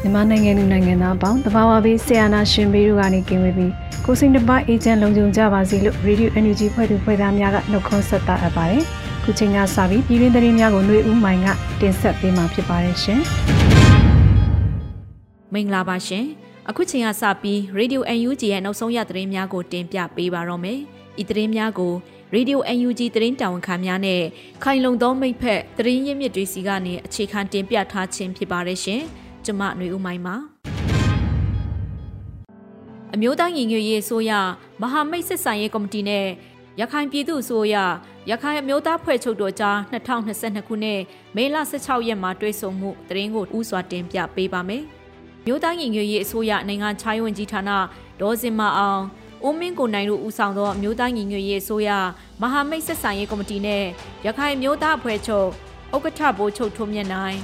မြန်မာနိုင်ငံလူနိုင်ငံသားအပေါင်းတဘာဝဘေးဆီယနာရှင်ဘေးတို့ကနေကင်းဝေးပြီးကိုစိန်တပတ်အေဂျင့်လုံခြုံကြပါစေလို့ Radio NUG ဖွဲ့သူဖွဲ့သားများကနှုတ်ခွန်းဆက်တာအပ်ပါတယ်။ခုချိန်ကစပြီးပြည်တွင်းသတင်းများကိုຫນွေဦးမိုင်ကတင်ဆက်ပေးမှာဖြစ်ပါတယ်ရှင်။မင်္ဂလာပါရှင်။အခုချိန်ကစပြီး Radio NUG ရဲ့နောက်ဆုံးရသတင်းများကိုတင်ပြပေးပါတော့မယ်။ဤသတင်းများကို ရေဒီယို UNG သတင်းတာဝန်ခံများနဲ့ခိုင်လုံသောမိတ်ဖက်သတင်းရင်းမြစ်တွေစီကနေအခြေခံတင်ပြထားခြင်းဖြစ်ပါတယ်ရှင်။ကျွန်မຫນွေဦးမိုင်းပါ။အမျိုးသားညီညွတ်ရေးအစိုးရမဟာမိတ်စစ်ဆိုင်ရေးကော်မတီနဲ့ရခိုင်ပြည်သူ့အစိုးရရခိုင်အမျိုးသားဖွဲ့ချုပ်တို့ကြား2022ခုနှစ်မေလ16ရက်မှာတွေ့ဆုံမှုသတင်းကိုဥစွာတင်ပြပေးပါမယ်။မြို့သားညီညွတ်ရေးအစိုးရနိုင်ငံခြားရေးဝန်ကြီးဌာနဒေါ်စင်မအောင် ဦးမင်းကိုနိုင်တို့ဦးဆောင်သောမြို့သားညီညွတ်ရေးအစိုးရမဟာမိတ်ဆက်ဆံရေးကော်မတီနဲ့ရခိုင်မြို့သားအဖွဲ့ချုပ်ဥက္ကဋ္ဌဘိုးချုပ်ထွန်းမြတ်နိုင်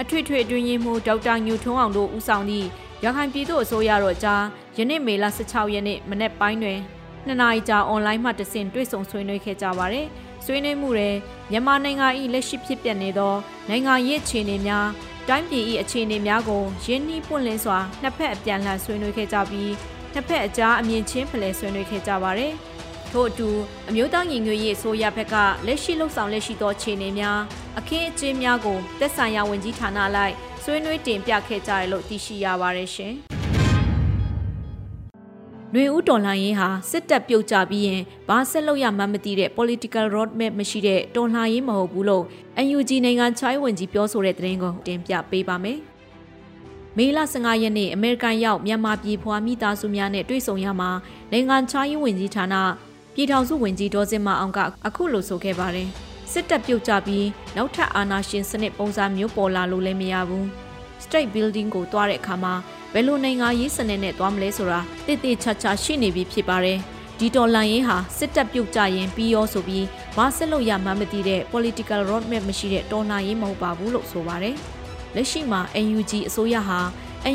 အထွေထွေအတွင်းရေးမှူးဒေါက်တာညူထွန်းအောင်တို့ဦးဆောင်သည့်ရခိုင်ပြည်သူ့အစိုးရတို့ကြားယနေ့မေလ16ရက်နေ့မနေ့ပိုင်းတွင်နှစ်နာရီကြာအွန်လိုင်းမှတဆင့်တွေ့ဆုံဆွေးနွေးခဲ့ကြပါတယ်။ဆွေးနွေးမှုတွင်မြန်မာနိုင်ငံ၏လက်ရှိဖြစ်ပျက်နေသောနိုင်ငံရေးအခြေအနေများတိုင်းပြည်၏အခြေအနေများကိုရင်းနှီးပွင့်လင်းစွာနှစ်ဖက်အပြန်လှန်ဆွေးနွေးခဲ့ကြပြီး နှစ်ဖက်အကြားအမြင်ချင်းဖလှယ်ဆွေးနွေးခဲ့ကြပါတယ်။ထို့အတူအမျိုးသားညီညွတ်ရေးအစိုးရဘက်ကလက်ရှိလှုပ်ဆောင်လက်ရှိသောခြေအနေများအခင်းအကျင်းများကိုသက်ဆိုင်ရာဝန်ကြီးဌာနလိုက်ဆွေးနွေးတင်ပြခဲ့ကြရလို့သိရှိရပါတယ်ရှင်။ຫນွေဦးတော်လှန်ရေးဟာစစ်တပ်ပြုတ်ကြပြီးရင်ဘာဆက်လုပ်ရမှန်းမသိတဲ့ political roadmap မရှိတဲ့တော်လှန်ရေးမဟုတ်ဘူးလို့ UNG နိုင်ငံချိုင်းဝင်ကြီးပြောဆိုတဲ့သတင်းကိုတင်ပြပေးပါမယ်။ မေလ15ရက်နေ့အမေရိကန်ရောက်မြန်မာပြည်ဖွာမိသားစုများနဲ့တွေ့ဆုံရမှာနိုင်ငံခြားရေးဝန်ကြီးဌာနပြည်ထောင်စုဝန်ကြီးဒေါ်စင်မအောင်ကအခုလိုဆိုခဲ့ပါတယ်စစ်တပ်ပြုတ်ကြပြီးနောက်ထပ်အာဏာရှင်စနစ်ပုံစံမျိုးပေါ်လာလို့လည်းမရဘူး State Building ကိုတွားတဲ့အခါမှာဘယ်လိုနိုင်ငံရေးစနစ်နဲ့တွားမလဲဆိုတာတိတိကျကျရှိနေပြီဖြစ်ပါတယ်ဒီတော်လန်ရေးဟာစစ်တပ်ပြုတ်ကြရင်ပြီးရောဆိုပြီးဘာဆက်လို့ရမှမသိတဲ့ political roadmap မရှိတဲ့တော်လှန်ရေးမဟုတ်ပါဘူးလို့ဆိုပါတယ်။ လက်ရှိမှာ NUG အစိုးရဟာ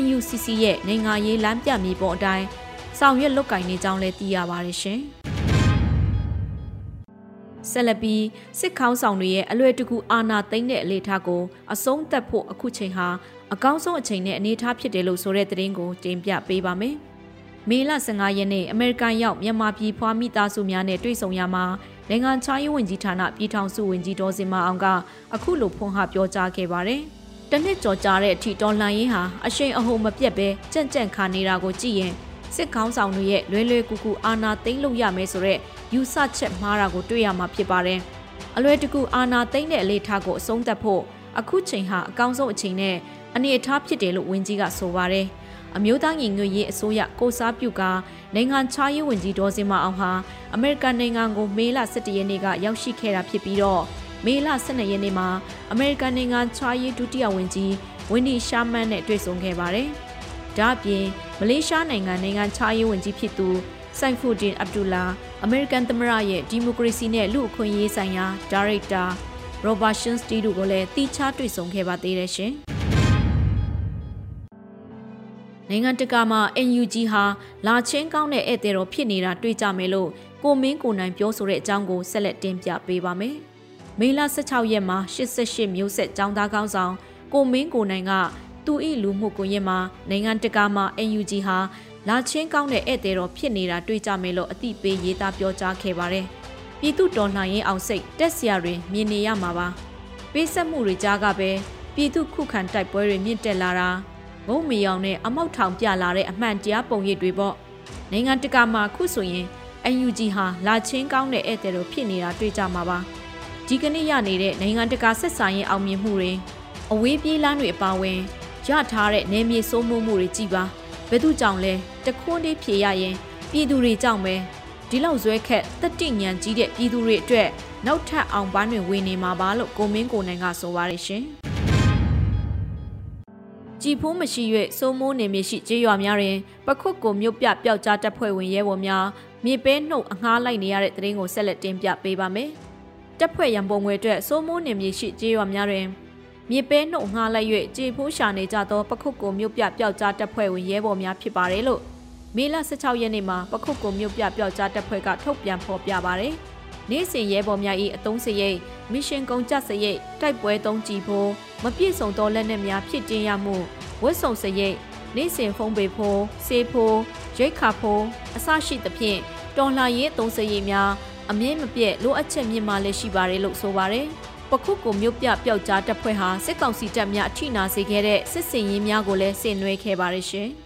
NUCC ရဲ့နိုင်ငံရေးလမ်းပြမြေပုံအတိုင်းဆောင်ရွက်လုပ်ကိုင်နေကြောင်းလည်းသိရပါတယ်ရှင်။ဆက်လက်ပြီးစစ်ခေါင်းဆောင်တွေရဲ့အလွယ်တကူအာဏာသိမ်းတဲ့အနေအထားကိုအဆုံးသတ်ဖို့အခုချိန်ဟာအကောင်းဆုံးအချိန်နဲ့အနေအထားဖြစ်တယ်လို့ဆိုတဲ့သတင်းကိုတင်ပြပေးပါမယ်။မေလ15ရက်နေ့အမေရိကန်ရောက်မြန်မာပြည်ဖွာမိသားစုများနဲ့တွေ့ဆုံရမှာနိုင်ငံခြားရေးဝန်ကြီးဌာနပြည်ထောင်စုဝန်ကြီးဒေါ်စင်မအောင်ကအခုလိုဖွင့်ဟပြောကြားခဲ့ပါတယ်။ တနစ်ကြော်ကြားတဲ့အထိတော်လှန်ရေးဟာအရှိန်အဟုန်မပြတ်ပဲကြန့်ကြန့်ခါနေတာကိုကြည့်ရင်စစ်ခေါင်းဆောင်တွေရဲ့လွဲလွဲကူကူအာဏာသိမ်းလို့ရမယ်ဆိုတော့ယူဆချက်မှားတာကိုတွေ့ရမှာဖြစ်ပါတယ်။အလွယ်တကူအာဏာသိမ်းတဲ့အလေးထားကိုအဆုံးသတ်ဖို့အခုချိန်ဟာအကောင်းဆုံးအချိန်နဲ့အနေအထားဖြစ်တယ်လို့ဝန်ကြီးကဆိုပါတယ်။အမျိုးသားညီညွတ်ရေးအစိုးရကိုစားပြုကနိုင်ငံခြားရေးဝန်ကြီးဒေါ်စင်မအောင်ဟာအမေရိကန်နိုင်ငံကိုမေလ17ရက်နေ့ကရောက်ရှိခဲ့တာဖြစ်ပြီးတော့ မေလ12ရက်နေ့မှာအမေရိကန်နိုင်ငံခြားရေးဒုတိယဝန်ကြီးဝင်းဒီရှာမန်နဲ့တွေ့ဆုံခဲ့ပါတယ်။ဒါ့အပြင်မလေးရှားနိုင်ငံနိုင်ငံခြားရေးဝန်ကြီးဖြစ်သူဆိုင်ဖူဒင်အဗ်ဒူလာအမေရိကန်သမ္မတရဲ့ဒီမိုကရေစီနဲ့လူ့အခွင့်အရေးဆိုင်ရာဒါရိုက်တာရောဘာရှင်စတီတို့ကိုလည်းတီးခြားတွေ့ဆုံခဲ့ပါသေးတယ်ရှင်။နိုင်ငံတကာမှာ NUG ဟာလာချင်းကောင်းတဲ့ဧည့်သည်တော်ဖြစ်နေတာတွေ့ကြမယ်လို့ကိုမင်းကိုနိုင်ပြောဆိုတဲ့အကြောင်းကိုဆက်လက်တင်ပြပေးပါမယ်။ မေလ16ရက်မှာ88မျိုးဆက်ចောင်းသားကောင်းဆောင်ကိုမင်းကိုနိုင်ကသူဤလူမှုကွန်ရက်မှာနိုင်ငံတကာမှာ NUG ဟာလာချင်းကောင်းတဲ့ဧည့်သည်တော်ဖြစ်နေတာတွေ့ကြမယ်လို့အသိပေးရေးသားပြောကြားခဲ့ပါတယ်။ပြည်သူတော်လှန်ရေးအောင်စိတ်တက်စရာတွေမြင်နေရမှာပါပေးဆက်မှုတွေကြားကပဲပြည်သူခုခံတိုက်ပွဲတွေမြင့်တက်လာတာငုံမီအောင်နဲ့အမောက်ထောင်ပြလာတဲ့အမှန်တရားပုံရိပ်တွေပေါ့နိုင်ငံတကာမှာခုဆိုရင် UNG ဟာလာချင်းကောင်းတဲ့ဧည့်သည်တို့ဖြစ်နေတာတွေ့ကြမှာပါ ဒီကနေ့ရနေတဲ့နိုင်ငံတကာဆက်ဆံရေးအောင်မြင်မှုတွေအဝေးပြေးလမ်းတွေအပါအဝင်ရထားတဲ့နေမြေစိုးမိုးမှုတွေကြည်ပါဘယ်သူကြောင့်လဲတခွန်းလေးဖြေရရင်ပြည်သူတွေကြောင့်ပဲဒီလောက်ဇွဲခက်တက်တိညံကြီးတဲ့ပြည်သူတွေအတွက်နောက်ထပ်အောင်ပန်းတွေဝင်နေမှာပါလို့ကိုမင်းကိုနိုင်ကဆိုပါရရှင်ကြည်ဖိုးမရှိ၍စိုးမိုးနေမြေရှိကျေးရွာများတွင်ပခုတ်ကိုမြုပ်ပြပျောက်ကြားတပ်ဖွဲ့ဝင်ရဲဘော်များမြေပဲနှုတ်အငှားလိုက်နေရတဲ့တရင်ကိုဆက်လက်တင်ပြပေးပါမယ်။ တပ်ဖွဲ့ရန်ပုံငွေအတွက်စိုးမိုးနေမြေရှိကျေးရွာများတွင်မြေပဲနှုတ်ငှားလိုက်၍ကြေဖိုးရှာနေကြသောပခုတ်ကိုမြုပ်ပြပျောက်ကြားတပ်ဖွဲ့ဝင်ရဲဘော်များဖြစ်ပါတယ်လို့မေလ16ရက်နေ့မှာပခုတ်ကိုမြုပ်ပြပျောက်ကြားတပ်ဖွဲ့ကထုတ်ပြန်ဖော်ပြပါတယ်။နေ့စဉ်ရဲဘော်များ၏အုံစရိတ်မစ်ရှင်ကုံကြစရိတ်တိုက်ပွဲသုံးကြည်ဖို့မပြည့်စုံသောလက်နက်များဖြစ်တင်ရမှုဝတ်စုံစရိတ်နေ့စဉ်ဖုံးပေဖို့စေဖို့ရိတ်ခါဖို့အစရှိသဖြင့်တော်လှန်ရေးသုံးစရိတ်များ အမြင့်မပြည့်လိုအပ်ချက်မြင့်မာလည်းရှိပါတယ်လို့ဆိုပါတယ်။ပခုတ်ကိုမြို့ပြပျောက်ကြားတပ်ဖွဲ့ဟာစစ်ကောင်စီတပ်များအထိနာစေခဲ့တဲ့စစ်စင်ရေးများကိုလည်းဆင်နွှဲခဲ့ပါတယ်ရှင်။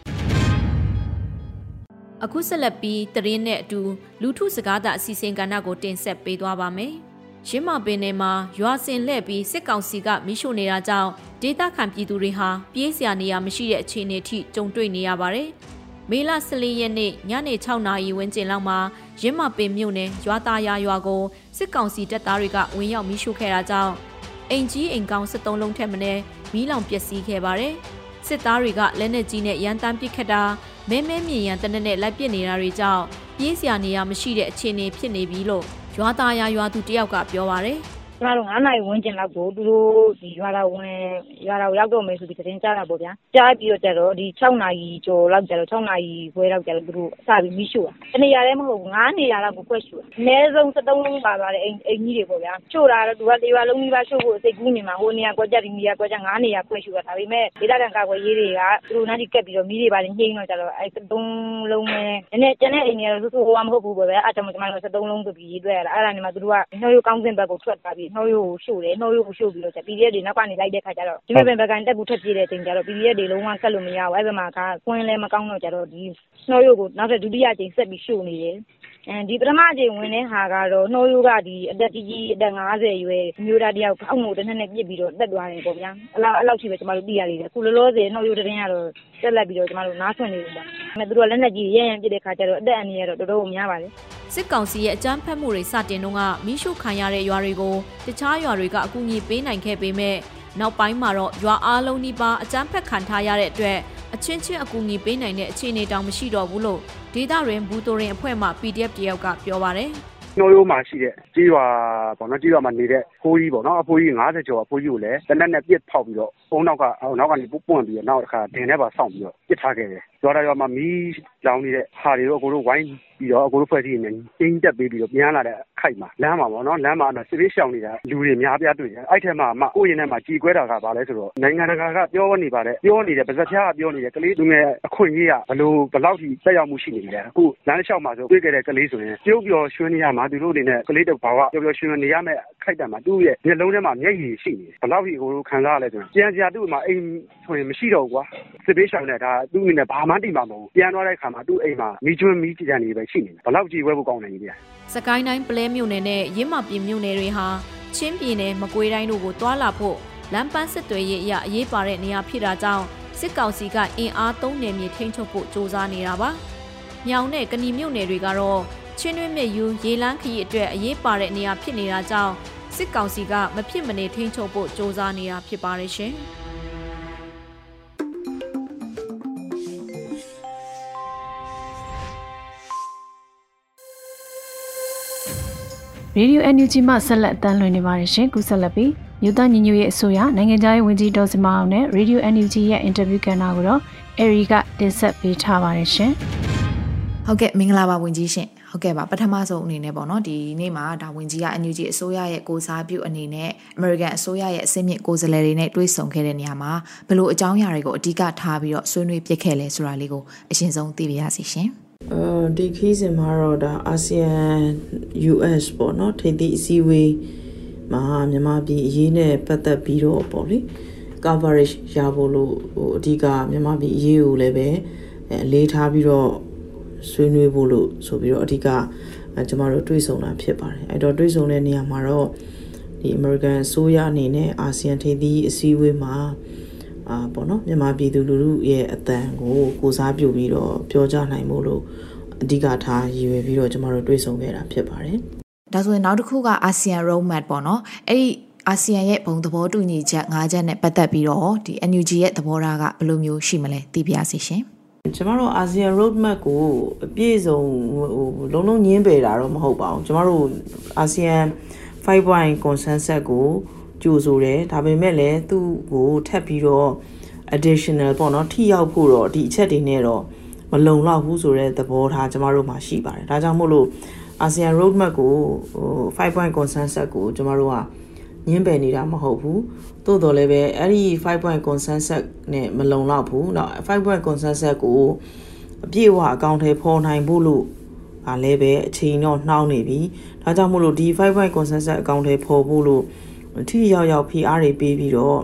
အခုဆက်လက်ပြီးတရင်နဲ့အတူလူထုစကားသာအစီအစဉ်ကဏ္ဍကိုတင်ဆက်ပေးသွားပါမယ်။ရင်းမပင်ထဲမှာရွာစင်လှည့်ပြီးစစ်ကောင်စီကမိရှို့နေတာကြောင့်ဒေသခံပြည်သူတွေဟာပြေးစရာနေရာမရှိတဲ့အခြေအနေထိကြုံတွေ့နေရပါတယ်။ မေလ14ရက်နေ့ညနေ6နာရီဝန်းကျင်လောက်မှာရင်းမပင်မြို့နယ်ရွာသားရရွာကိုစစ်ကောင်စီတပ်သားတွေကဝင်ရောက်မိရှို့ခဲ့တာကြောင့်အိမ်ကြီးအိမ်ကောင်း73လုံးထက်မနည်းမီးလောင်ပျက်စီးခဲ့ပါတယ်။စစ်သားတွေကလက်နက်ကြီးနဲ့ရန်တမ်းပစ်ခတ်တာမဲမဲမြင်ရန်တနက်နဲ့လိုက်ပစ်နေတာတွေကြောင့်ပြေးစရာနေရာမရှိတဲ့အခြေအနေဖြစ်နေပြီလို့ရွာသားရရွာသူတယောက်ကပြောပါရယ်။ ကျမတို့9နာရီဝန်းကျင်လောက်ကို သူတို့ဒီရွာတော်ဝင်ရွာတော်ရောက်တော့မယ်ဆိုပြီး သတင်းကြားတာပေါ့ဗျာ ကြားပြီးတော့ကျတော့ဒီ6နာရီကျော်လောက်ကျတော့6နာရီခွဲလောက်ကျတော့ သူတို့စပြီးမိရှို့တာ တနေရာလည်းမဟုတ်ဘူး9နေရာလောက်ကိုကွက်ရှို့တာ အနည်းဆုံး73လုံးပါသွားတဲ့အိမ်အိမ်ကြီးတွေပေါ့ဗျာ ရှို့တာတော့ သူကလေးပါလုံးကြီးပါရှို့ဖို့ စိတ်ကူးနေမှာ ဟိုနေရာကွက်ကြဒီနေရာကွက်ကြ9နေရာကွက်ရှို့တာ ဒါပေမဲ့ဒေသခံကာကွယ်ရေးတွေက သူတို့နားဒီကက်ပြီးတော့မိတွေပါနေညှိတော့ကျတော့အဲ73လုံးနဲ့နည်းနည်းကျန်တဲ့အိမ်တွေကတော့သူ့ဟိုကမဟုတ်ဘူးပေါ့ဗျာ အဲကြောင့်ကျွန်တော်တို့73လုံးဆိုပြီး ရေးတွေ့ရတာ အဲ့ဒါနေမှာသူတို့က နှောရိုးကောင်းစင်ဘက်ကို ထွက်သွားပြီးနှောရိုးကိုရှို့တယ်နှောရိုးကိုရှို့ပြီးတော့ PDF တွေနောက်ကနေလိုက်တဲ့ခါကျတော့ဒီမဲ့ဘက်ကန်တက်ဘူးထွက်ပြေးတဲ့အချိန်ကျတော့ PDF တွေလုံးဝကတ်လို့မရဘူးအဲ့ဘက်မှာကကွင်းလည်းမကောင်းတော့ကျတော့ဒီနှောရိုးကိုနောက်ထပ်ဒုတိယအချိန်ဆက်ပြီးရှို့နေတယ်အဲဒီပထမအကြိမ်ဝင်တဲ့ဟာကတော့နှိုးရိုးကဒီအသက်ကြီးကြီးအသက်50ရွယ်အမျိုးသားတယောက်အောက်မို့တစ်နက်နဲ့ပြစ်ပြီးတော့တက်သွားတယ်ပေါ့ဗျာအဲ့လောက်အဲ့လောက်ရှိပဲကျမတို့သိရသေးတယ်အခုလောလောဆယ်နှိုးရိုးတဲ့ရင်ကတော့တက်လက်ပြီးတော့ကျမတို့နားဆွင့်နေတယ်ပေါ့ဒါပေမဲ့သူတို့ကလက်နက်ကြီးရဲရန်ပြစ်တဲ့ခါကျတော့အသက်အန္တရာယ်တော့တော်တော်များပါတယ်စစ်ကောင်စီရဲ့အကြမ်းဖက်မှုတွေစတင်တော့ကမိရှုခံရတဲ့ရွာတွေကိုတခြားရွာတွေကအကူအညီပေးနိုင်ခဲ့ပေမဲ့ နောက်ပိုင်းမှာတော့ရွာအားလုံးဒီပါအကြမ်းဖက်ခံထားရတဲ့အတွက်အချင်းချင်းအကူအညီပေးနိုင်တဲ့အခြေအနေတောင်မရှိတော့ဘူးလို့ဒေတာရင်ဘူတိုရင်အဖွဲ့မှ PDF တယောက်ကပြောပါတယ်နှိုးရိုးမှာရှိတဲ့ကြေးရွာပေါ့နော်ကြေးရွာမှာနေတဲ့ဖိုးကြီးပေါ့နော်အဖိုးကြီး90ကျော်အဖိုးကြီးကိုလည်းတနက်နဲ့ပြစ်ဖောက်ပြီးတော့အုံနောက်ကနောက်ကနေပွန့်ပြီးတော့နောက်တစ်ခါတင်ထဲပါစောင့်ပြီးတော့ပြစ်ထားခဲ့တယ်ရွာတော်ရွာမှာမီးလောင်နေတဲ့ဟာတွေတော့အကိုတို့ဝိုင်းပြီးတော့အကိုတို့ဖွဲ့စည်းနေအင်းတက်ပေးပြီးတော့ပြန်လာတဲ့ခိုက်မှာလမ်းမှာပေါ့နော်လမ်းမှာတော့စစ်ပေးရှောင်နေတာလူတွေများပြားတွေ့တယ်အဲ့ထက်မှမှကိုရင်ထဲမှာကြည်ကွဲတာကဘာလဲဆိုတော့နိုင်ငံတကာကပြောနေပါတယ်ပြောနေတဲ့ပါဇက်ဖျားကပြောနေတဲ့ကလေးလူငယ်အခွင့်အရေးကဘလို့ဘလောက်ထိတက်ရောက်မှုရှိနေလဲအခုလမ်းလျှောက်မှာဆိုတွေ့ခဲ့တဲ့ကလေးဆိုရင်ပြုတ်ပျော်ရွှင်နေရမှာသူတို့အနေနဲ့ကလေးတစ်ဘာဝပျော်ပျော်ရွှင်နေရမယ်ခိုက်တယ်မှာသူ့ရဲ့မျက်လုံးထဲမှာမျက်ရည်ရှိနေတယ်ဘလောက်ထိကိုခံစားရလဲဆိုရင်ကြံစရာသူ့မှာအိမ်ဆိုရင်မရှိတော့ဘူးကွာစစ်ပေးရှောင်တဲ့ဒါသူ့အနေနဲ့ဘာမှတိမှာမဟုတ်ဘူးပြန်သွားတဲ့ခါမှာသူ့အိမ်မှာမိကျွန်းမိကြံနေပဲရှိနေတယ်ဘလောက်ကြည်ဝဲဖို့ကောင်းနေကြီးဗျာစကိုင်းတိုင်းပလဲမြို့နယ်နဲ့ရင်းမပြည်မြို့နယ်တွေဟာချင်းပြည်နယ်မကွေးတိုင်းတို့ကိုတွာလာဖို့လမ်းပန်းစစ်တွေရဲ့အရာအရေးပါတဲ့နေရာဖြစ်တာကြောင့်စစ်ကောင်စီကအင်အားသုံးနယ်မြေထိန်းချုပ်ဖို့စ조사နေတာပါ။မြောင်နဲ့ကဏီမြို့နယ်တွေကတော့ချင်းတွင်းမြယူရေလန်းခရီးအတွက်အရေးပါတဲ့နေရာဖြစ်နေတာကြောင့်စစ်ကောင်စီကမဖြစ်မနေထိန်းချုပ်ဖို့စ조사နေတာဖြစ်ပါတယ်ရှင်။ ရေဒီယို NUG မှဆက်လက်အသံလွှင့်နေပါတယ်ရှင်ခုဆက်လက်ပြီးမြို့သားညီညွတ်ရေးအစိုးရနိုင်ငံသားရေးဝန်ကြီးဒေါ်စမအောင်နဲ့ Radio NUG ရဲ့အင်တာဗျူးကဏ္ဍကိုတော့အေရီကတင်ဆက်ပေးထားပါတယ်ရှင်ဟုတ်ကဲ့မင်္ဂလာပါဝန်ကြီးရှင်ဟုတ်ကဲ့ပါပထမဆုံးအနေနဲ့ပေါ့နော်ဒီနေ့မှာဒါဝင်ကြီးက NUG အစိုးရရဲ့ကိုစားပြုအနေနဲ့ American အစိုးရရဲ့အစင်းမြင့်ကိုယ်စားလှယ်တွေနဲ့တွေ့ဆုံခဲ့တဲ့နေရာမှာဘလို့အကြောင်းအရာတွေကိုအဓိကထားပြီးတော့ဆွေးနွေးပြခဲ့လဲဆိုတာလေးကိုအရှင်ဆုံးသိပြရစီရှင် အဲဒီခီးစဉ်မှာတော့ဒါအာဆီယံ US ပေါ့နော်ထိပ်သီးအစည်းအဝေးမှာမြန်မာပြည်အရေးနဲ့ပတ်သက်ပြီးတော့ပေါ့လေ coverage ရဖို့လို့ဟိုအဓိကမြန်မာပြည်အရေးကိုလည်းပဲအလေးထားပြီးတော့ဆွေးနွေးဖို့လို့ဆိုပြီးတော့အဓိကကျမတို့တွေးဆောင်တာဖြစ်ပါတယ်အဲ့တော့တွေးဆောင်တဲ့နေရာမှာတော့ဒီ American အစိုးရအနေနဲ့အာဆီယံထိပ်သီးအစည်းအဝေးမှာ အာပေါ့နော်မြန်မာပြည်သူလူထုရဲ့အတန်ကိုကိုစားပြုပြီးတော့ပြောကြနိုင်မို့လို့အဓိကထားရည်ရွယ်ပြီးတော့ကျမတို့တွေးဆောင်ခဲ့တာဖြစ်ပါတယ်။ဒါဆိုရင်နောက်တစ်ခုကအာဆီယံ roadmap ပေါ့နော်။အဲ့ဒီအာဆီယံရဲ့ဘုံသဘောတူညီချက်၅ချက်နဲ့ပတ်သက်ပြီးတော့ဒီ NUG ရဲ့သဘောထားကဘယ်လိုမျိုးရှိမလဲသိပြရစီရှင်။ကျမတို့အာဆီယံ roadmap ကိုအပြည့်စုံဟိုလုံးလုံးညင်းပယ်တာတော့မဟုတ်ပါဘူး။ကျမတို့အာဆီယံ5 point consensus ကို ကြိုဆိုတယ်ဒါပေမဲ့လည်းသူ့ကိုထပ်ပြီးတော့ additional ပေါ့နော်ထိရောက်ဖို့တော့ဒီအချက်တွေနဲ့တော့မလုံလောက်ဘူးဆိုတဲ့သဘောထားကျမတို့မှာရှိပါတယ်ဒါကြောင့်မို့လို့ ASEAN roadmap ကိုဟို5 point consensus ကိုကျမတို့ကညင်းပယ်နေတာမဟုတ်ဘူးသို့တော်လည်းပဲအဲ့ဒီ5 point consensus နဲ့မလုံလောက်ဘူးเนาะ5 point consensus ကိုအပြည့်အဝအကောင့်ထဲပေါ်နိုင်ဖို့လို့ဒါလည်းပဲအချိန်တော့နှောင်းနေပြီဒါကြောင့်မို့လို့ဒီ5 point consensus အကောင့်ထဲပေါ်ဖို့လို့ ထိရောက်ရောက် PR တွေပေးပြီးတော့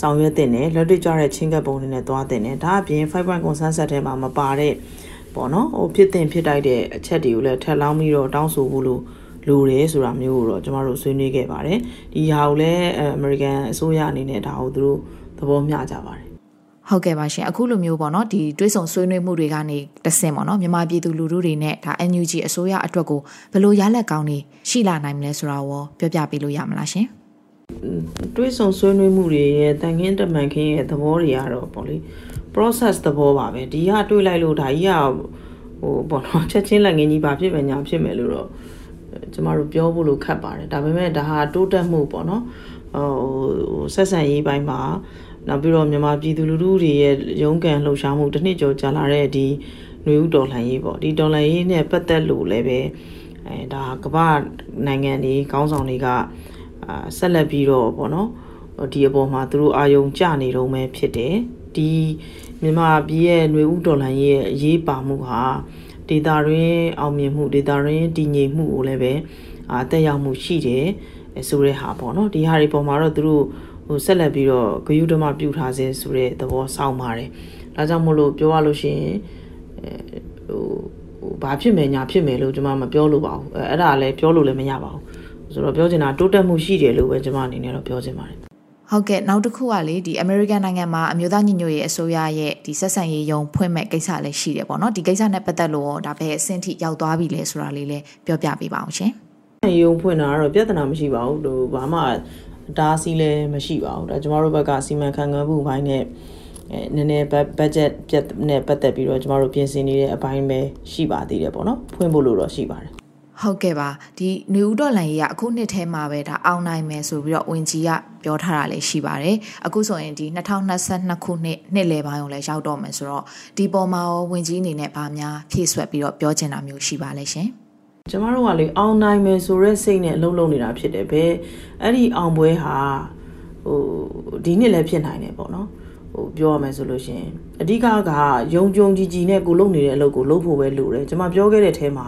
ဆောင်ရွက်တဲ့နဲ့လက်တွေ့ကြတဲ့ချင်းကပ်ပုံတွေနဲ့သွားတဲ့နဲ့ဒါအပြင်5 point consensus ထဲမှာမပါတဲ့ပေါ့နော်ဟိုဖြစ်တင်ဖြစ်တိုက်တဲ့အချက်တွေကိုလည်းထပ်လောင်းပြီးတော့တောင်းဆိုဖို့လို့လိုတယ်ဆိုတာမျိုးကိုတော့ကျမတို့ဆွေးနွေးခဲ့ပါတယ်ဒီဟာကိုလည်းအမေရိကန်အစိုးရအနေနဲ့ဒါကိုသူတို့သဘောမျှကြပါတယ် ဟုတ်ကဲ့ပါရှင်အခုလိုမျိုးပေါ့နော်ဒီတွေးဆုံဆွေးနွေးမှုတွေကနေတဆင့်ပေါ့နော်မြန်မာပြည်သူလူထုတွေနဲ့ဒါ NUG အစိုးရအတွက်ကိုဘယ်လိုရလက်ကောင်းနေရှိလာနိုင်မလဲဆိုတာရောပြောပြပေးလို့ရမလားရှင်တွေးဆုံဆွေးနွေးမှုတွေရဲ့တန်ခင်းတမန်ခင်းရဲ့သဘောတွေကတော့ပေါ့လေ process သဘောပါပဲဒီကတွေးလိုက်လို့ဒါကြီးကဟိုပေါ့နော်ချက်ချင်းလက်ငင်းကြီးပါဖြစ်မယ်ညာဖြစ်မယ်လို့တော့ကျမတို့ပြောဖို့လို့ခက်ပါတယ်ဒါပေမဲ့ဒါဟာတိုးတက်မှုပေါ့နော်ဟိုဆက်ဆံရေးပိုင်းမှာ နောက်ပြီးတော့မြန်မာပြည်သူလူထုတွေရဲ့ရုန်းကန်လှုပ်ရှားမှုတစ်နှစ်ကျော်ကြာလာတဲ့ဒီຫນွေဥတော်လှန်ရေးပေါ့ဒီတော်လှန်ရေးနဲ့ပတ်သက်လို့လည်းပဲအဲဒါကမ္ဘာနိုင်ငံတွေခေါင်းဆောင်တွေကအာဆက်လက်ပြီးတော့ပေါ့နော်ဒီအပေါ်မှာသူတို့အာယုံကြနေတော့မယ်ဖြစ်တယ်ဒီမြန်မာပြည်ရဲ့ຫນွေဥတော်လှန်ရေးရဲ့အရေးပါမှုဟာဒေတာရင်းအောင်မြင်မှုဒေတာရင်းတည်ငြိမ်မှုကိုလည်းပဲအာတက်ရောက်မှုရှိတယ်ဆိုတဲ့ဟာပေါ့နော်ဒီဟာတွေပေါ်မှာတော့သူတို့ ဟိုဆက်လက်ပြီးတော့ဂယုဓမပြုထားစေဆိုတဲ့သဘောစောင့်ပါတယ်ဒါကြောင့်မို့လို့ပြောရလို့ရှိရင်ဟိုဟိုဘာဖြစ်မယ်ညာဖြစ်မယ်လို့ကျွန်မမပြောလို့ပါဘူးအဲ့ဒါလည်းပြောလို့လည်းမရပါဘူးဆိုတော့ပြောချင်တာတိုးတက်မှုရှိတယ်လို့ပဲကျွန်မအနေနဲ့တော့ပြောချင်ပါတယ်ဟုတ်ကဲ့နောက်တစ်ခုကလေဒီ American နိုင်ငံမှာအမျိုးသားညီညွတ်ရေးအစိုးရရဲ့ဒီဆက်ဆံရေးယုံဖွင့်မဲ့ကိစ္စလည်းရှိတယ်ပေါ့နော်ဒီကိစ္စနဲ့ပတ်သက်လို့ဒါပဲအဆင့်ထိရောက်သွားပြီလဲဆိုတာလေးလည်းပြောပြပေးပါအောင်ရှင်ယုံဖွင့်တာကတော့ပြဿနာမရှိပါဘူးဟိုဘာမှ ဒါစီလည်းမရှိပါဘူးဒါကျမတို့ဘက်ကစီမံခန့်ခွဲမှုဘိုင်းနဲ့အဲနည်းနည်းဘတ်ဂျက်ပြတ်နဲ့ပတ်သက်ပြီးတော့ကျမတို့ပြင်ဆင်နေတဲ့အပိုင်းပဲရှိပါသေးတယ်ပေါ့နော်ဖွင့်ဖို့လို့တော့ရှိပါတယ်ဟုတ်ကဲ့ပါဒီနေဦးတော်လန်ကြီးကအခုနှစ်ထဲမှာပဲဒါအောင်နိုင်မယ်ဆိုပြီးတော့ဝင်ကြီးကပြောထားတာလည်းရှိပါတယ်အခုဆိုရင်ဒီ2022ခုနှစ်နှစ်လယ်ပိုင်းကိုလည်းရောက်တော့မယ်ဆိုတော့ဒီပေါ်မှာရောဝင်ကြီးအနေနဲ့ဗာများဖြည့်ဆွက်ပြီးတော့ပြောချင်တာမျိုးရှိပါလဲရှင် ကျမတို့ကလေအောင်နိုင်မယ်ဆိုတဲ့စိတ်နဲ့အလုံးလုံးနေတာဖြစ်တယ်ဘယ်အဲ့ဒီအောင်ပွဲဟာဟိုဒီနှစ်လည်းဖြစ်နိုင်တယ်ပေါ့နော်ဟိုပြောရမယ်ဆိုလို့ရှင်အဓိကကယုံကြုံကြည်ကြည်နဲ့ကိုလုပ်နေတဲ့အလုပ်ကိုလုပ်ဖို့ပဲလိုတယ်ကျမပြောခဲ့တဲ့အထဲမှာ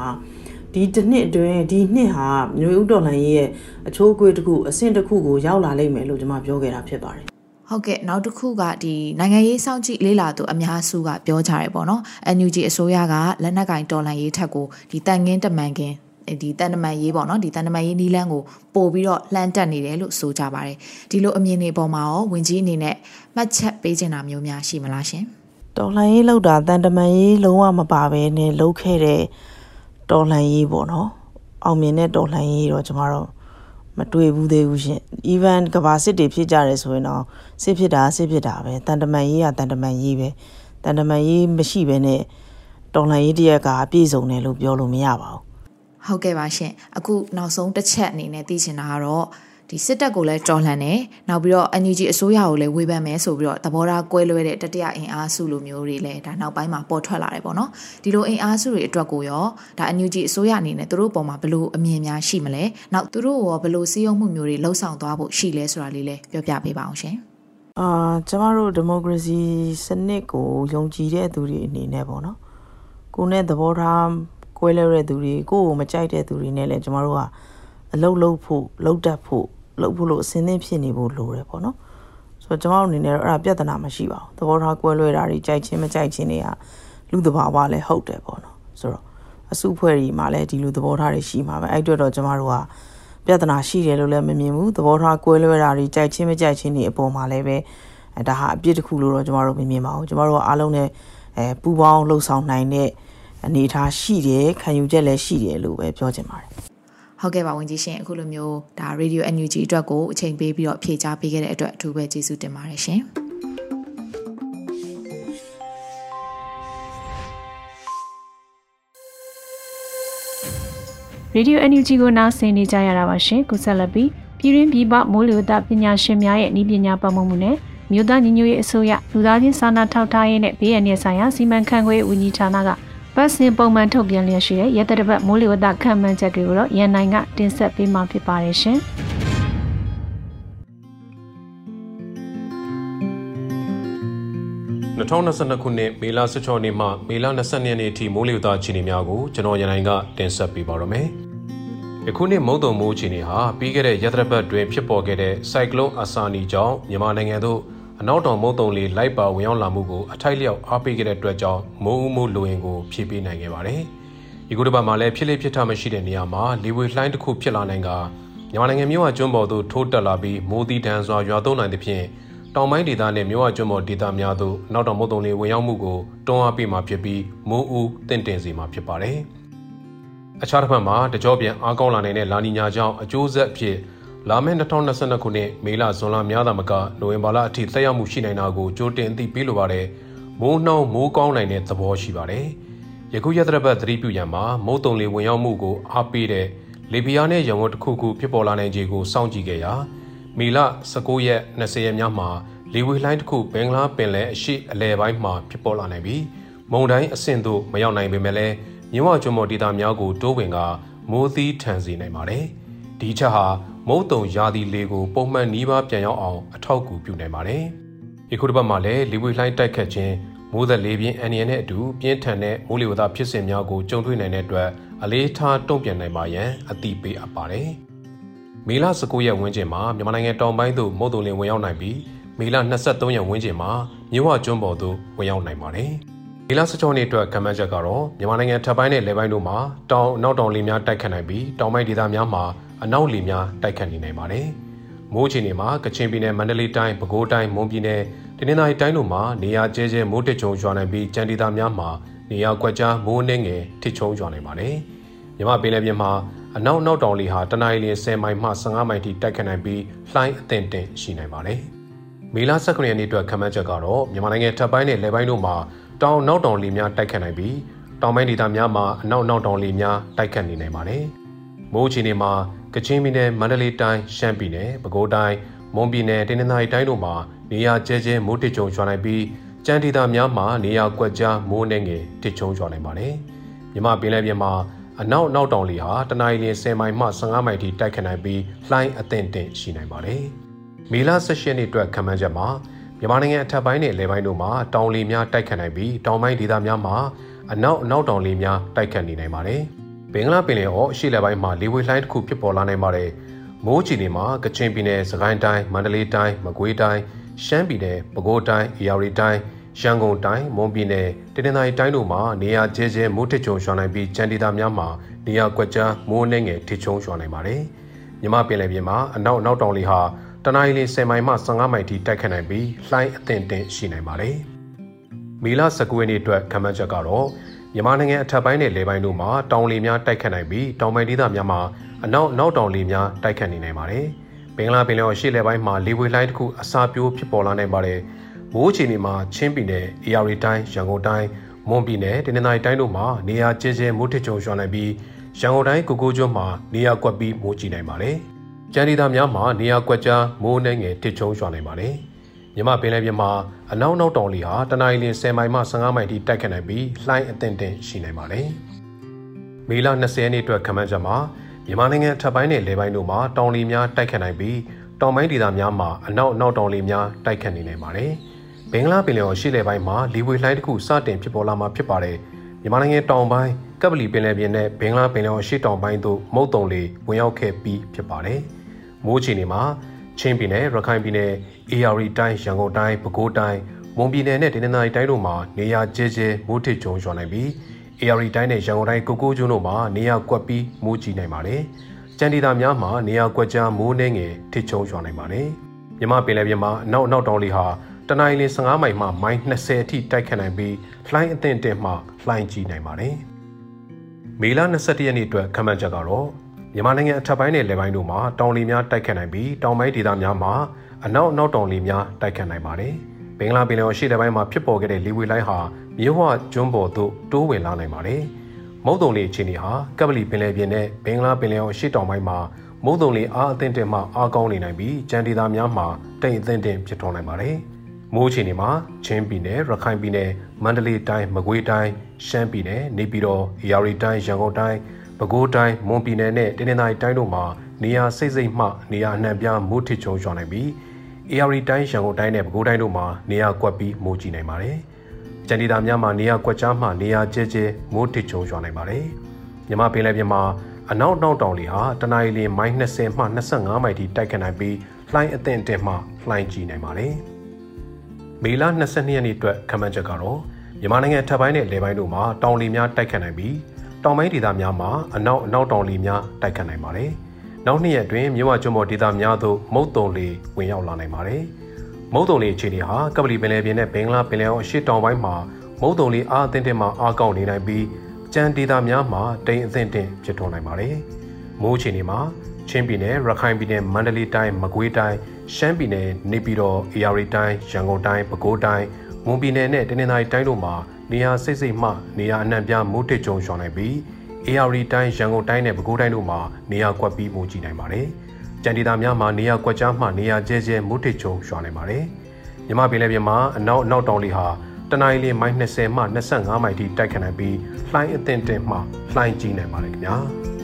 ဒီတစ်နှစ်အတွင်းဒီနှစ်ဟာမျိုးဥတော်လှန်ရေးရဲ့အချိုးအကွေးတစ်ခုအဆင့်တစ်ခုကိုရောက်လာလိမ့်မယ်လို့ကျွန်မပြောခဲ့တာဖြစ်ပါတယ် ဟုတ်ကဲ့နောက်တစ်ခုကဒီနိုင်ငံရေးစောင့်ကြည့်လေးလာသူအများစုကပြောကြတယ်ပေါ့နော် NUG အစိုးရကလက်နက်ကင်တော်လှန်ရေးထက်ကိုဒီတန်ငင်းတမန်ကင်းဒီတန်တမန်ရေးပေါ့နော်ဒီတန်တမန်ရေးနီးလန်းကိုပို့ပြီးတော့လှမ်းတက်နေတယ်လို့ဆိုကြပါတယ်ဒီလိုအမြင်တွေပေါ်မှာရောဝင်ကြီးအနေနဲ့မှတ်ချက်ပေးချင်တာမျိုးများရှိမလားရှင်တော်လှန်ရေးလောက်တာတန်တမန်ရေးလုံးဝမပါဘဲနဲ့လှုပ်ခဲ့တဲ့တော်လှန်ရေးပေါ့နော်အောင်မြင်တဲ့တော်လှန်ရေးတော့ကျမတို့ မတွေ့ဘူးသေးဘူးရှင် even ကဘာစစ်တွေဖြစ်ကြတယ်ဆိုရင်တော့စစ်ဖြစ်တာစစ်ဖြစ်တာပဲတန်တမန်ရေးကတန်တမန်ရေးပဲတန်တမန်ရေးမရှိဘဲနဲ့တော်လှန်ရေးတရက်ကပြည့်စုံတယ်လို့ပြောလို့မရပါဘူးဟုတ်ကဲ့ပါရှင်အခုနောက်ဆုံးတစ်ချက်အနေနဲ့သိချင်တာကတော့ ဒီစစ်တပ်ကိုလည်းတော်လှန်တယ်နောက်ပြီးတော့ NUG အစိုးရကိုလည်းဝေဖန်မယ်ဆိုပြီးတော့သဘောထားကွဲလွဲတဲ့တတိယအင်အားစုလိုမျိုးတွေလည်းဒါနောက်ပိုင်းမှာပေါ်ထွက်လာတယ်ပေါ့နော်ဒီလိုအင်အားစုတွေအတွက်ကိုရောဒါ NUG အစိုးရအနေနဲ့သူတို့ပေါ်မှာဘယ်လိုအမြင်များရှိမလဲနောက်သူတို့ရောဘယ်လိုစည်းရုံးမှုမျိုးတွေလှုံ့ဆော်သွားဖို့ရှိလဲဆိုတာလေးလည်းပြောပြပေးပါအောင်ရှင်အာကျမတို့ဒီမိုကရေစီစနစ်ကိုယုံကြည်တဲ့သူတွေအနေနဲ့ပေါ့နော်ကိုနဲ့သဘောထားကွဲလဲတဲ့သူတွေကိုကိုမကြိုက်တဲ့သူတွေနဲ့လည်းကျမတို့ကအလုတ်လုတ်ဖို့လုတ်တက်ဖို့ လုတ်ဖို့လို့အစင်းသင်းဖြစ်နေဖို့လိုတယ်ပေါ့နော်ဆိုတော့ကျမတို့အနေနဲ့တော့အဲ့ဒါပြဿနာမရှိပါဘူးသဘောထားကွဲလွဲတာတွေကြိုက်ချင်းမကြိုက်ချင်းတွေကလူသဘာဝလည်းဟုတ်တယ်ပေါ့နော်ဆိုတော့အစုဖွဲ့တွေမှာလည်းဒီလိုသဘောထားတွေရှိမှာပဲအဲ့အတွက်တော့ကျမတို့ကပြဿနာရှိတယ်လို့လည်းမမြင်ဘူးသဘောထားကွဲလွဲတာတွေကြိုက်ချင်းမကြိုက်ချင်းတွေအပေါ်မှာလည်းပဲအဲဒါဟာအပြစ်တစ်ခုလို့တော့ကျမတို့မမြင်ပါဘူးကျမတို့ကအားလုံးနဲ့အဲပူပေါင်းလှုပ်ဆောင်နိုင်တဲ့အနေအထားရှိတယ်ခံယူချက်လည်းရှိတယ်လို့ပဲပြောချင်ပါတယ် ဟုတ်ကဲ့ပါဝင်ကြီးရှင်အခုလိုမျိုးဒါ Radio NUG အတွက်ကိုအချိန်ပေးပြီးတော့ဖြည့်ချပေးခဲ့တဲ့အတွက်အထူးပဲကျေးဇူးတင်ပါတယ်ရှင်။ Radio NUG ကိုနားဆင်နေကြရတာပါရှင်ကုဆက်လက်ပြီးပြည်ရင်းပြည်ပမိုးလေဝသပညာရှင်များရဲ့ဤပညာပတ်မမှုနဲ့မြို့သားညီညွတ်ရေးအစိုးရလူသားချင်းစာနာထောက်ထားရေးနဲ့ဘေးအန္တရာယ်ဆိုင်ရာစီမံခန့်ခွဲရေးဝန်ကြီးဌာနက ပတ်စဉ်ပုံမှန်ထုတ်ပြန်လျက်ရှိတဲ့ရဲတပ်ပတ်မိုးလေဝသခန့်မှန်းချက်တွေကိုတော့ရန်နိုင်ကတင်ဆက်ပေးမှာဖြစ်ပါတယ်ရှင်။2022ခုနှစ်မေလ16ရက်နေ့မှမေလ22ရက်နေ့အထိမိုးလေဝသအခြေအနေများကိုကျွန်တော်ရန်နိုင်ကတင်ဆက်ပေးပါရမယ်။ယခုနှစ်မုတ်တုံမိုးအခြေအနေဟာပြီးခဲ့တဲ့ရက်သတ္တပတ်တွင်ဖြစ်ပေါ်ခဲ့တဲ့ဆိုင်ကလုန်းအာဆာနီကြောင့်မြန်မာနိုင်ငံသို့ အနောက်တောင်မုတ်တုံလေးလိုက်ပါဝင်ရောက်လာမှုကိုအထိုက်လျောက်အားပေးခဲ့တဲ့အတွက်ကြောင့်မိုးဦးမိုးလိုရင်ကိုဖြည့်ပေးနိုင်ခဲ့ပါတယ်။ဒီကုတပတ်မှာလည်းဖြစ်လေဖြစ်ထမရှိတဲ့နေရာမှာလေဝေလှိုင်းတစ်ခုဖြစ်လာနိုင်ကမြန်မာနိုင်ငံမြို့ဝကျွန်းပေါ်သို့ထိုးတက်လာပြီးမိုးသီးတန်းစွာရွာသွန်းနိုင်သဖြင့်တောင်ပိုင်းဒေသနဲ့မြို့ဝကျွန်းပေါ်ဒေသများသို့နောက်တောင်မုတ်တုံလေးဝင်ရောက်မှုကိုတွန်းအားပေးမှာဖြစ်ပြီးမိုးဦးတင့်တယ်စေမှာဖြစ်ပါတယ်။အခြားတစ်ဖက်မှာတကြောပြန်အားကောင်းလာနိုင်တဲ့လာနီညာကြောင့်အကျိုးဆက်အဖြစ် လာမယ့်2022ခုနှစ်မေလဇွန်လများသာမကနိုဝင်ဘာလအထိသက်ရောက်မှုရှိနိုင်တာကိုကြိုတင်သိပေးလိုပါတယ်။မိုးနှောင်းမိုးကောင်းနိုင်တဲ့သဘောရှိပါတယ်။ယခုရက်သတ္တပတ်သတိပြုရန်မှာမုတ်တုံလေဝင်ရောက်မှုကိုအားပေးတဲ့လေပြင်းနဲ့ရံဝတ်တစ်ခုခုဖြစ်ပေါ်လာနိုင်ခြေကိုစောင့်ကြည့်ခဲ့ရာမေလ19ရက်20ရက်များမှာလေဝေလှိုင်းတစ်ခုဘင်္ဂလားပင်လယ်အရှိအလဲပိုင်းမှာဖြစ်ပေါ်လာနိုင်ပြီးမုန်တိုင်းအဆင့်သို့မရောက်နိုင်ပေမဲ့လည်းမြဝကျွန်းပေါ်ဒေသများကိုတိုးဝင်ကမိုးသီးထန်စေနိုင်ပါတယ်။ဒီချက်ဟာ မုတ်တုံရာသီလေကိုပုံမှန်နီးပါးပြန်ရောက်အောင်အထောက်အကူပြုနိုင်ပါတယ်။ဒီခုတစ်ပတ်မှာလည်းလေဝေလှိုင်းတိုက်ခတ်ခြင်းမိုးသက်လေပြင်းအန်ရီနဲ့အတူပြင်းထန်တဲ့မိုးလေဝသဖြစ်စဉ်များကိုကြုံတွေ့နိုင်တဲ့အတွက်အလေးထားတုံ့ပြန်နိုင်ပါရန်အသိပေးအပ်ပါတယ်။မေလ19ရက်ဝန်းကျင်မှာမြန်မာနိုင်ငံတောင်ပိုင်းသို့မုတ်တုံလင်ဝင်ရောက်နိုင်ပြီးမေလ23ရက်ဝန်းကျင်မှာမြဝကျွန်းပေါ်သို့ဝင်ရောက်နိုင်ပါတယ်။မေလ16ရက်အတွက်ကမ္ဘာချက်ကတော့မြန်မာနိုင်ငံထပ်ပိုင်းနဲ့လယ်ပိုင်းတို့မှာတောင်နောက်တောင်လေများတိုက်ခတ်နိုင်ပြီးတောင်ပိုင်းဒေသများမှာ အနောက်လေများတိုက်ခတ်နေနိုင်ပါတယ်။မိုးချီနေမှာကချင်ပြည်နယ်မန္တလေးတိုင်းပဲခူးတိုင်းမွန်ပြည်နယ်တနင်္သာရီတိုင်းတို့မှာနေရာကျဲကျဲမိုးတစ်ချုံရွာနိုင်ပြီးကြံဒေသများမှာနေရာကွက်ကြားမိုးနှင်းငယ်ထစ်ချုံရွာနိုင်ပါတယ်။မြမပင်လယ်ပြင်မှာအနောက်နောက်တောင်လေဟာတနအီလ10မိုင်မှ15မိုင်ထိတိုက်ခတ်နိုင်ပြီးလှိုင်းအသင့်တင်ရှိနိုင်ပါတယ်။မေလ19ရက်နေ့အတွက်ခန့်မှန်းချက်ကတော့မြန်မာနိုင်ငံထပ်ပိုင်းနဲ့လယ်ပိုင်းတို့မှာတောင်နောက်တောင်လေများတိုက်ခတ်နိုင်ပြီးတောင်ပိုင်းဒေသများမှာအနောက်နောက်တောင်လေများတိုက်ခတ်နေနိုင်ပါတယ်။မိုးချီနေမှာ ကချင်ပြည်နယ်မန္တလေးတိုင်းရှမ်းပြည်နယ်ပဲခူးတိုင်းမွန်ပြည်နယ်တနင်္သာရီတိုင်းတို့မှာနေရာကျဲကျဲမိုးတစ်ကြုံရွာနိုင်ပြီးကြမ်းဒေသများမှာနေရာကွက်ကြားမိုးနှင်းငယ်တစ်ချုံရွာနိုင်ပါတယ်။မြမပင်လယ်ပြင်မှာအနောက်နောက်တောင်လေဟာတနအီလ10မိုင်မှ15မိုင်ထိတိုက်ခတ်နိုင်ပြီးလှိုင်းအသင့်တင့်ရှိနိုင်ပါတယ်။မေလ16ရက်နေ့အတွက်ခန့်မှန်းချက်မှာမြန်မာနိုင်ငံအထက်ပိုင်းနဲ့လယ်ပိုင်းတို့မှာတောင်လေများတိုက်ခတ်နိုင်ပြီးတောင်ပိုင်းဒေသများမှာအနောက်အနောက်တောင်လေများတိုက်ခတ်နေနိုင်ပါတယ်။ ဘင်္ဂလားပင်လယ်အော်အရှေ့လယ်ပိုင်းမှာလေဝေလှိုင်းတစ်ခုဖြစ်ပေါ်လာနိုင်ပါတယ်။မိုးချီနေမှာကချင်ပြည်နယ်၊စကိုင်းတိုင်း၊မန္တလေးတိုင်း၊မကွေးတိုင်း၊ရှမ်းပြည်နယ်၊ပဲခူးတိုင်း၊အေရီတိုင်း၊ရန်ကုန်တိုင်း၊မွန်ပြည်နယ်၊တနင်္သာရီတိုင်းတို့မှာနေရာကျဲကျဲမိုးထစ်ချုံရွာနိုင်ပြီးကြံဒေသများမှာနေရာကွက်ကြားမိုးနှင်းငယ်ထစ်ချုံရွာနိုင်ပါတယ်။မြမပင်လယ်ပြင်မှာအနောက်နောက်တောင်လေဟာတနအီလ10မိုင်မှ15မိုင်ထိတိုက်ခတ်နိုင်ပြီးလှိုင်းအသင့်တင်ရှိနိုင်ပါတယ်။မီလာ19ရက်နေ့အတွက်ခန့်မှန်းချက်ကတော့ မြန်မာနိုင်ငံအထက်ပိုင်းနဲ့လယ်ပိုင်းတို့မှာတောင်လေများတိုက်ခတ်နိုင်ပြီးတောင်ပိုင်းဒေသများမှာအနောက်နောက်တောင်လေများတိုက်ခတ်နေနိုင်ပါတယ်။ဘင်္ဂလားပင်လယ်အော်ရှေ့လယ်ပိုင်းမှာလေဝေလှိုင်းတစ်ခုအစာပြိုးဖြစ်ပေါ်လာနိုင်ပါတယ်။မိုးအခြေအနေမှာချင်းပြည်နယ်၊အေရီတိုင်း၊ရန်ကုန်တိုင်း၊မွန်ပြည်နယ်၊တနင်္သာရီတိုင်းတို့မှာနေရာကျဲကျဲမိုးထစ်ချုံရွာနိုင်ပြီးရန်ကုန်တိုင်းကိုကိုကျွန်းမှာနေရာကွက်ပြီးမိုးကြီးနိုင်ပါတယ်။ကျန်ဒေသများမှာနေရာကွက်ကြားမိုးနှဲငယ်ထစ်ချုံရွာနိုင်ပါတယ်။ မြမပင်လယ်ပြင်မှာအနောက်နောက်တောင်လေဟာတနအီလ10မိုင်မှ15မိုင်ထိတိုက်ခတ်နိုင်ပြီးလှိုင်းအသင့်တင်ရှိနိုင်ပါတယ်။မေလ20ရက်နေ့အတွက်ခန့်မှန်းချက်မှာမြန်မာနိုင်ငံထပ်ပိုင်းနဲ့လယ်ပိုင်းတို့မှာတောင်လေများတိုက်ခတ်နိုင်ပြီးတောင်ပိုင်းဒေသများမှာအနောက်နောက်တောင်လေများတိုက်ခတ်နေနိုင်ပါတယ်။ဘင်္ဂလားပင်လယ်ော်ရှေ့လယ်ပိုင်းမှာလေဝေလှိုင်းတစ်ခုစတင်ဖြစ်ပေါ်လာမှာဖြစ်ပါတယ်။မြန်မာနိုင်ငံတောင်ပိုင်းကပလီပင်လယ်ပြင်နဲ့ဘင်္ဂလားပင်လယ်အရှေ့တောင်ပိုင်းသို့မုတ်တုံလေဝင်ရောက်ခဲ့ပြီးဖြစ်ပါတယ်။မိုးချီနေမှာချင်းပြည်နယ်ရခိုင်ပြည်နယ် AR တိုင်းရန်ကုန်တိုင်းပဲခူးတိုင်းမွန်ပြည်နယ်နဲ့တနင်္သာရီတိုင်းတို့မှာနေရာကျဲကျဲမိုးထစ်ကြုံရွာနိုင်ပြီး AR တိုင်းနဲ့ရန်ကုန်တိုင်းကိုကိုကျွန်းတို့မှာနေရာကွက်ပြီးမိုးကြီးနိုင်ပါတယ်။ကြံဒီတာများမှာနေရာကွက်ကြားမိုးနှင်းငယ်ထစ်ချုံရွာနိုင်ပါတယ်။မြမပင်လယ်ပြင်မှာအနောက်အနောက်တောင်လေဟာတနင်္လာနေ့15မိုင်မှမိုင်20အထိတိုက်ခတ်နိုင်ပြီးလှိုင်းအသင့်တင်မှလှိုင်းကြီးနိုင်ပါတယ်။မေလ22ရက်နေ့အတွက်ခန့်မှန်းချက်ကတော့မြန်မာနိုင်ငံအထက်ပိုင်းနဲ့လယ်ပိုင်းတို့မှာတောင်လေများတိုက်ခတ်နိုင်ပြီးတောင်ပိုင်းဒေသများမှာ အနောက်အနောက်တောင်လေများတိုက်ခတ်နိုင်ပါတယ်။ဘင်္ဂလားပင်လယ်အရှေ့ပိုင်းမှာဖြစ်ပေါ်ခဲ့တဲ့လေဝေလိုင်းဟာမြို့ဝကျွန်းပေါ်သို့တိုးဝင်လာနိုင်ပါတယ်။မုတ်တုံလေအခြေအနေဟာကပလီပင်လယ်ပြင်နဲ့ဘင်္ဂလားပင်လယ်အရှေ့တောင်ပိုင်းမှာမုတ်တုံလေအားအသင့်တင်မှအားကောင်းနေနိုင်ပြီးကြံဒေသများမှာတိမ်အသင့်တင်ဖြစ်ထွန်းနိုင်ပါတယ်။မိုးအခြေအနေမှာချင်းပြည်နယ်ရခိုင်ပြည်နယ်မန္တလေးတိုင်းမကွေးတိုင်းရှမ်းပြည်နယ်နေပြည်တော်ရာရီတိုင်းရန်ကုန်တိုင်းပဲခူးတိုင်းမွန်ပြည်နယ်နဲ့တနင်္သာရီတိုင်းတို့မှာ နေရာစိတ်စိတ်မှနေရာအနှံ့ပြားမိုးထစ်ချုံရွာနိုင်ပြီး AR တိုင်းရန်ကုန်တိုင်းနဲ့ပဲခူးတိုင်းတို့မှာနေရာကွက်ပြီးမိုးကြီးနိုင်ပါတယ်။ကြံဒီတာများမှာနေရာကွက်ကြားမှနေရာကျဲကျဲမိုးထစ်ချုံရွာနိုင်ပါတယ်။မြမပင်လယ်ပြင်မှာအနောက်နောက်တောင်လေဟာတနအီလမိုင်20မှ25မိုင်ထိတိုက်ခတ်နိုင်ပြီးလှိုင်းအသင့်အတင့်မှလှိုင်းကြီးနိုင်ပါတယ်။မေလ22ရက်နေ့အတွက်ခန့်မှန်းချက်ကတော့မြန်မာနိုင်ငံထပ်ပိုင်းနဲ့လေပိုင်းတို့မှာတောင်လီများတိုက်ခတ်နိုင်ပြီးတောင်ပိုင်းဒေသများမှာအနောက်အနောက်တောင်လီများတိုက်ခတ်နိုင်ပါတယ်။ နောက်နှစ်ရက်အတွင်းမြဝကျွန်းပေါ်ဒေသများသို့မုတ်တုံလီဝင်ရောက်လာနိုင်ပါတယ်။မုတ်တုံလီအခြေအနေဟာကပလီပင်လယ်ပြင်နဲ့ဘင်္ဂလားပင်လယ်အော်အရှေ့တောင်ပိုင်းမှာမုတ်တုံလီအားအသင့်တင်မှအားကောင်းနေနိုင်ပြီးကြံဒေသများမှာတိမ်အသင့်တင်ဖြစ်ထွန်းနိုင်ပါတယ်။မိုးအခြေအနေမှာချင်းပြည်နယ်ရခိုင်ပြည်နယ်မန္တလေးတိုင်းမကွေးတိုင်းရှမ်းပြည်နယ်နေပြည်တော်အေရီတိုင်းရန်ကုန်တိုင်းပဲခူးတိုင်းမွန်ပြည်နယ်နဲ့တနင်္သာရီတိုင်းတို့မှာနေရာစိတ်စိတ်မှနေရာအနှံ့ပြားမိုးထစ်ကြုံရွာနိုင်ပြီး အေရီတိုင်းရန်ကုန်တိုင်းနဲ့ပဲခူးတိုင်းတို့မှာနေရာကွက်ပြီးမိုးကြီးနိုင်ပါတယ်။ကြံဒေသများမှာနေရာကွက်ကြားမှနေရာကျဲကျဲမိုးထစ်ကြုံရွာနိုင်ပါတယ်။မြမပင်လယ်ပြင်မှာအနောက်အနောက်တောင်လေဟာတနင်္လာနေ့မိုင်20မှ25မိုင်ထိတိုက်ခတ်နိုင်ပြီးလှိုင်းအသင့်တင်မှလှိုင်းကြီးနိုင်ပါတယ်ခင်ဗျာ။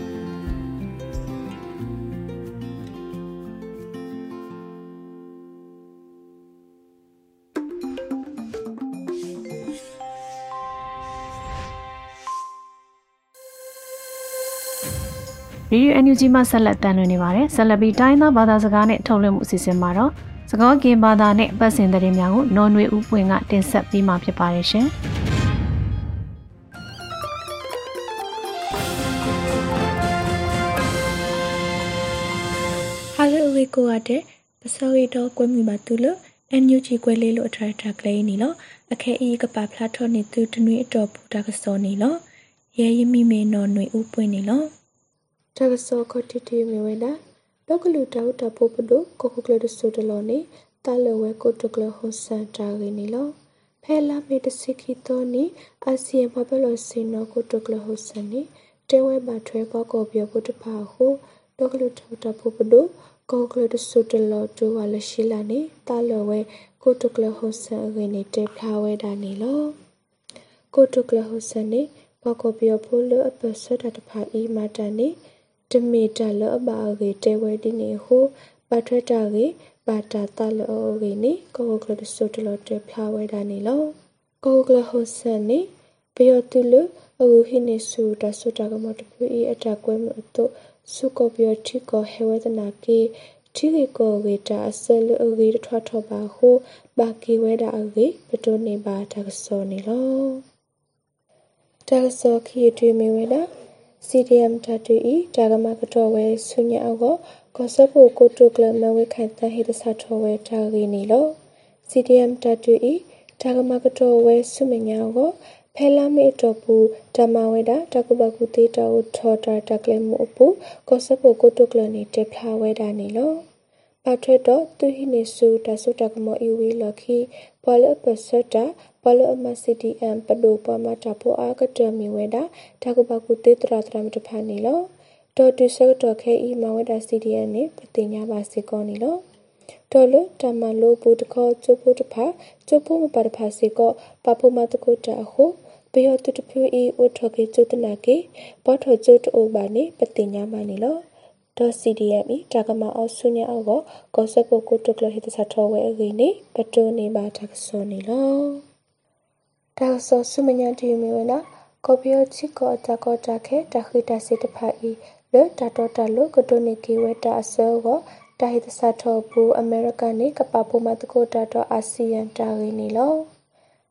Radio NUG မှဆက်လက်တန်လွှင့်နေပါတယ်။ဆက်လက်ပြီးတိုင်းသားဘာသာစကားနဲ့ထုတ်လွှင့်မှုအစီအစဉ်မှာတော့စကောကင်ဘာသာနဲ့ပတ်စင်သတင်းများကိုနော်နွေဦးပွင့်ကတင်ဆက်ပေးမှာဖြစ်ပါတယ်ရှင်။ Hello ဝေကိုရတဲ့ပစောရီတော့ကွမီပါတူလို့ NUG ကွဲလေးလို့အထရထကလေးနီလို့အခဲအီကပါဖလာထောနေသူတနွေအတော်ပူတာကစောနီလို့ရဲရမိမေနော်နွေဦးပွင့်နီလို့ တကစောခတိတီမြဝဲတာလောကလူတောက်တပုပဒုကိုကိုကလဒဆုတလောနေတာလဝဲကိုတကလဟောစန်တာရင်းနီလောဖဲလာမေတစိခိတောနီအာဆီယံဘဘလောစင်နောကိုတကလဟောစန်နီတဲဝဲပါထွဲကောကောပြောပုတဖာဟုလောကလူတောက်တပုပဒုကိုကလဒဆုတလောတိုဝါလရှိလာနေတာလဝဲကိုတကလဟောစန်ရင်းနီတဲဖလာဝဲတာနီလောကိုတကလဟောစန်နီကောကောပြောဖို့လအပစတတဖာအီမာတန်နီ တမီတလအဘာရေတဲဝဲဒီနေဟုပထတာရေပါတာတလအိုရေနေကိုကလဆုတလတဲဖျားဝဲတာနေလောကိုကလဟဆန်နေပယောတုလအခုဟိနေဆူတဆုတာကမတပူအအတကွဲမတုစုကိုပယောတိကိုဟေဝဒနာကေတိရီကိုဝေတာအစလအဂီထွားထောပါဟုဘာကီဝဲတာအဂီပတိုနေပါတကစောနေလောတကစောခီတွေမေဝဲတာ CDM တတူဤဒါကမကတော့ဝဲဆုညအောကကောဆဖို့ကိုတုကလမဝဲခိုင်တဟိတဆာထောဝဲတာရီနီလော CDM တတူဤဒါကမကတော့ဝဲဆုမညာအောကဖဲလာမေတော့ပူဓမ္မဝဲတာတကုဘကုတေတောထောတာတကလမှုအပူကောဆဖို့ကိုတုကလနေတဖလာဝဲတာနီလောပါထရတော့သူဟိနေဆူတဆုတကမောအီဝီလခီပေါ်လပစတာ ပလအမစီတီအမ်ပဒိုပမတာဖိုအာကတမီဝဲတာတကပကုတေတရာတရမတဖာနေလောဒေါ်တူဆတော့ခဲအီမဝဲတာစီဒီအန်နေပတိညာပါစေကောနေလောတော်လတမလိုဘူတခေါ်ချိုဖို့တဖာချိုဖို့မပါတဖာစေကောပပမတကုတာဟုဘေယတုတဖူအီဥထောကေကျွတနာကေဘောထောကျွတ်အိုဘာနေပတိညာမနေလောဒေါ် CDM ဤတာကမအောဆုညာအောကိုကောဆပ်ပုကုတုကလဟိတသထောဝဲအဂိနေပတိုနေပါတကစောနေလော ဒါဆောဆုမညာတီမီဝနာကောပီယချီကောတာကောတာခဲတခိတစေတဖာဤလေတာတော်တာလိုကတိုနီကီဝဲတာအစောကိုတာဟိတစာထောပူအမေရိကန်နေကပပူမတကိုတာတော့အာဆီယံတာရင်းနေလော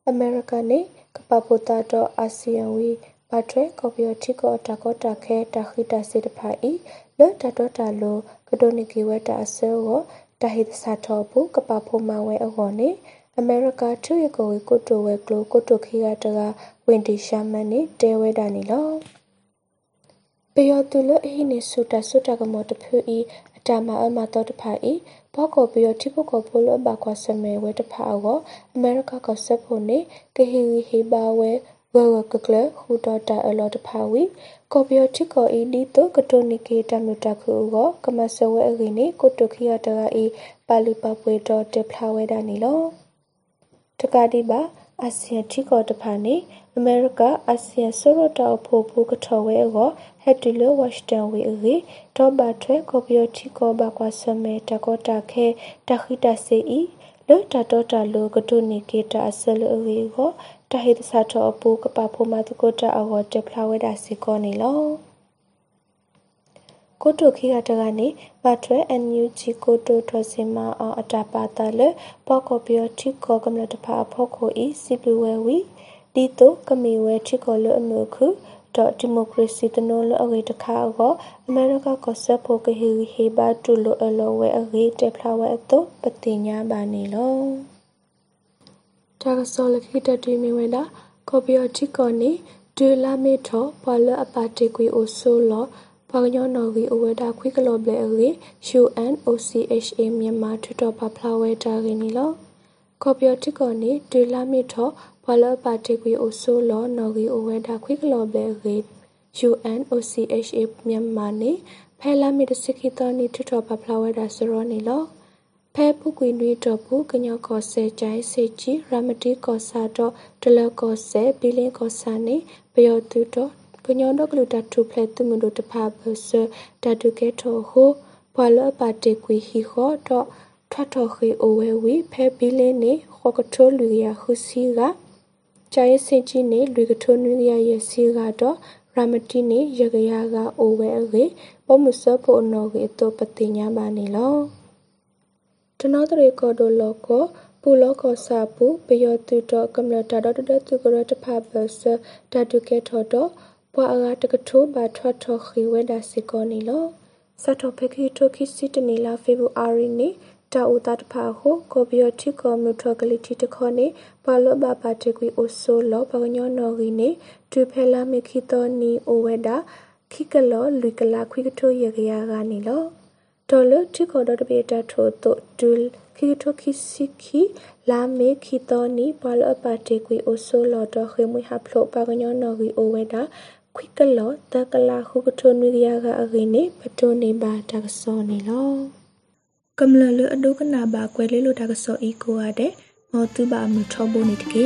အမေရိကန်နေကပပူတာတော့အာဆီယံဝီဘာထရကောပီယချီကောတာကောတာခဲတခိတစေတဖာဤလေတာတော်တာလိုကတိုနီကီဝဲတာအစောကိုတာဟိတစာထောပူကပပူမဝဲအော်နေ အမေရိကသူရကိုကိုတိုဝဲကလိုကိုတိုခီရတကဝင်တီရှာမန်နေတဲဝဲတာနေလောပေယတူလအဟိနေဆူတာဆူတာကမတဖူဤအတမအမတော်တဖာဤဘောကိုပေယတိပုကိုပိုလဘကွာစမဲဝဲတဖာအောအမေရိကကဆက်ဖို့နေကဟီဟီဘာဝဲဝဝကကလဟူတော်တာအလောတဖာဝီကော်ပီယတိကိုဤဒီတိုကတိုနီကေတမြတခုကိုကမဆဝဲအခိနေကိုတုခိယတကဤပါလီပပွေတော်တဖလာဝဲတာနေလော တကတိပါအာဆီယံထိကောတဖာနေအမေရိကအာဆီယံဆိုရတောဖို့ဖို့ကထော်ဝဲအောဟက်တီလိုဝါရှင်တန်ဝေအေတော့ဘာထွဲကော်ပီယတိကောဘာကွာဆမဲတကောတာခဲတခိတစေဤလောတာတော့တာလိုကတုနိကေတာအစလအေကိုတဟိတစာတော့အပူကပဖို့မတကောတာအောတက်ဖလာဝဲတာစီကောနေလော ကိုတုခိကတကနေဘာထွဲ NUG ကိုတုထစင်မအောင်အတာပါတလပေါကောပီယတိကောကမ္လတဖာဖို့ခိုဤစီပလူဝဲဝီဒီတိုကမီဝဲတိကောလအမှုခုဒေါ်ဒီမိုကရေစီတနိုလအဝေတခါအောအမေရိကကဆက်ဖို့ကဟီဟေဘာတူလိုအလောဝဲအဝေတေဖလာဝဲအတော့ပတိညာပါနေလောတာကစောလခိတတီမီဝဲလာကောပီယတိကောနေဒူလာမီထောပါလအပါတေကွေအိုဆိုလော ဘာညောနော်ဂီအဝဒါခွိကလောဘလေအဂီ UNOCHA မြန်မာထွတော်ပါဖလာဝဲတာဂီနီလောကော်ပီယတိကောနေဒူလာမီထောဘာလပါတေကွေအိုဆိုလောနော်ဂီအဝဒါခွိကလောဘလေအဂီ UNOCHA မြန်မာနေဖဲလာမီတစခိတောနီထွတော်ပါဖလာဝဲတာစရောနီလောဖဲပုကွေနွေတော့ဘူးကညောကောဆဲချိုင်းစေကြီးရမတိကောစာတော့တလကောဆဲဘီလင်းကောစာနေပယောတူတော့ ကညောဒကလူတထုဖလက်သူမလို့တဖဘဆတတုကေထောဟိုဘလပါတေကွီဟီခောတော့ထထခေအိုဝဲဝီဖဲဘီလင်းနေခောကထိုလူရခုစီကကျာရဲ့စင်ကြီးနေလူကထိုနူရရဲ့စီကတော့ရမတိနေရကရကအိုဝဲအေဘောမစဖို့နော်ကေတော့ပတိညာပါနေလောတနောတရေကောဒိုလောကောပူလောကောစာပူပယောတုတော့ကမ္လတာတော့တတုကရတဖဘဆတတုကေထောတော့ ပွာအရာတကထိုးဘာထွက်ထော်ခေဝဲဒါစီကောနီလောစတ်တော်ဖခိထိုခိစီတနီလာဖေဗူအာရီနီတာဥတာတဖာဟိုကိုဘီယိုတီကောမြူထကလီတီတခေါနေပါလောဘပါတကွီအိုဆိုလောပကညောနော်ဂီနေတူဖဲလာမခိတောနီအိုဝဲဒါခိကလောလူကလာခွိကထိုရကရကနေလောဒေါ်လတီခေါ်တော့တပေတာထို့တို့ဒူခိထိုခိစီခီလာမေခိတောနီပါလောပါတကွီအိုဆိုလောတော့ခေမွေဟဖလိုပကညောနော်ဂီအိုဝဲဒါ ခွိကလောတကလာခုကထုံနွေရကအခိနေပထုံနေပါတကစောနေလောကမ္လလအဒုကနာပါကွယ်လေးလိုတကစောဤကိုရတဲ့မောတုပါမှုထောဖို့နေတကေ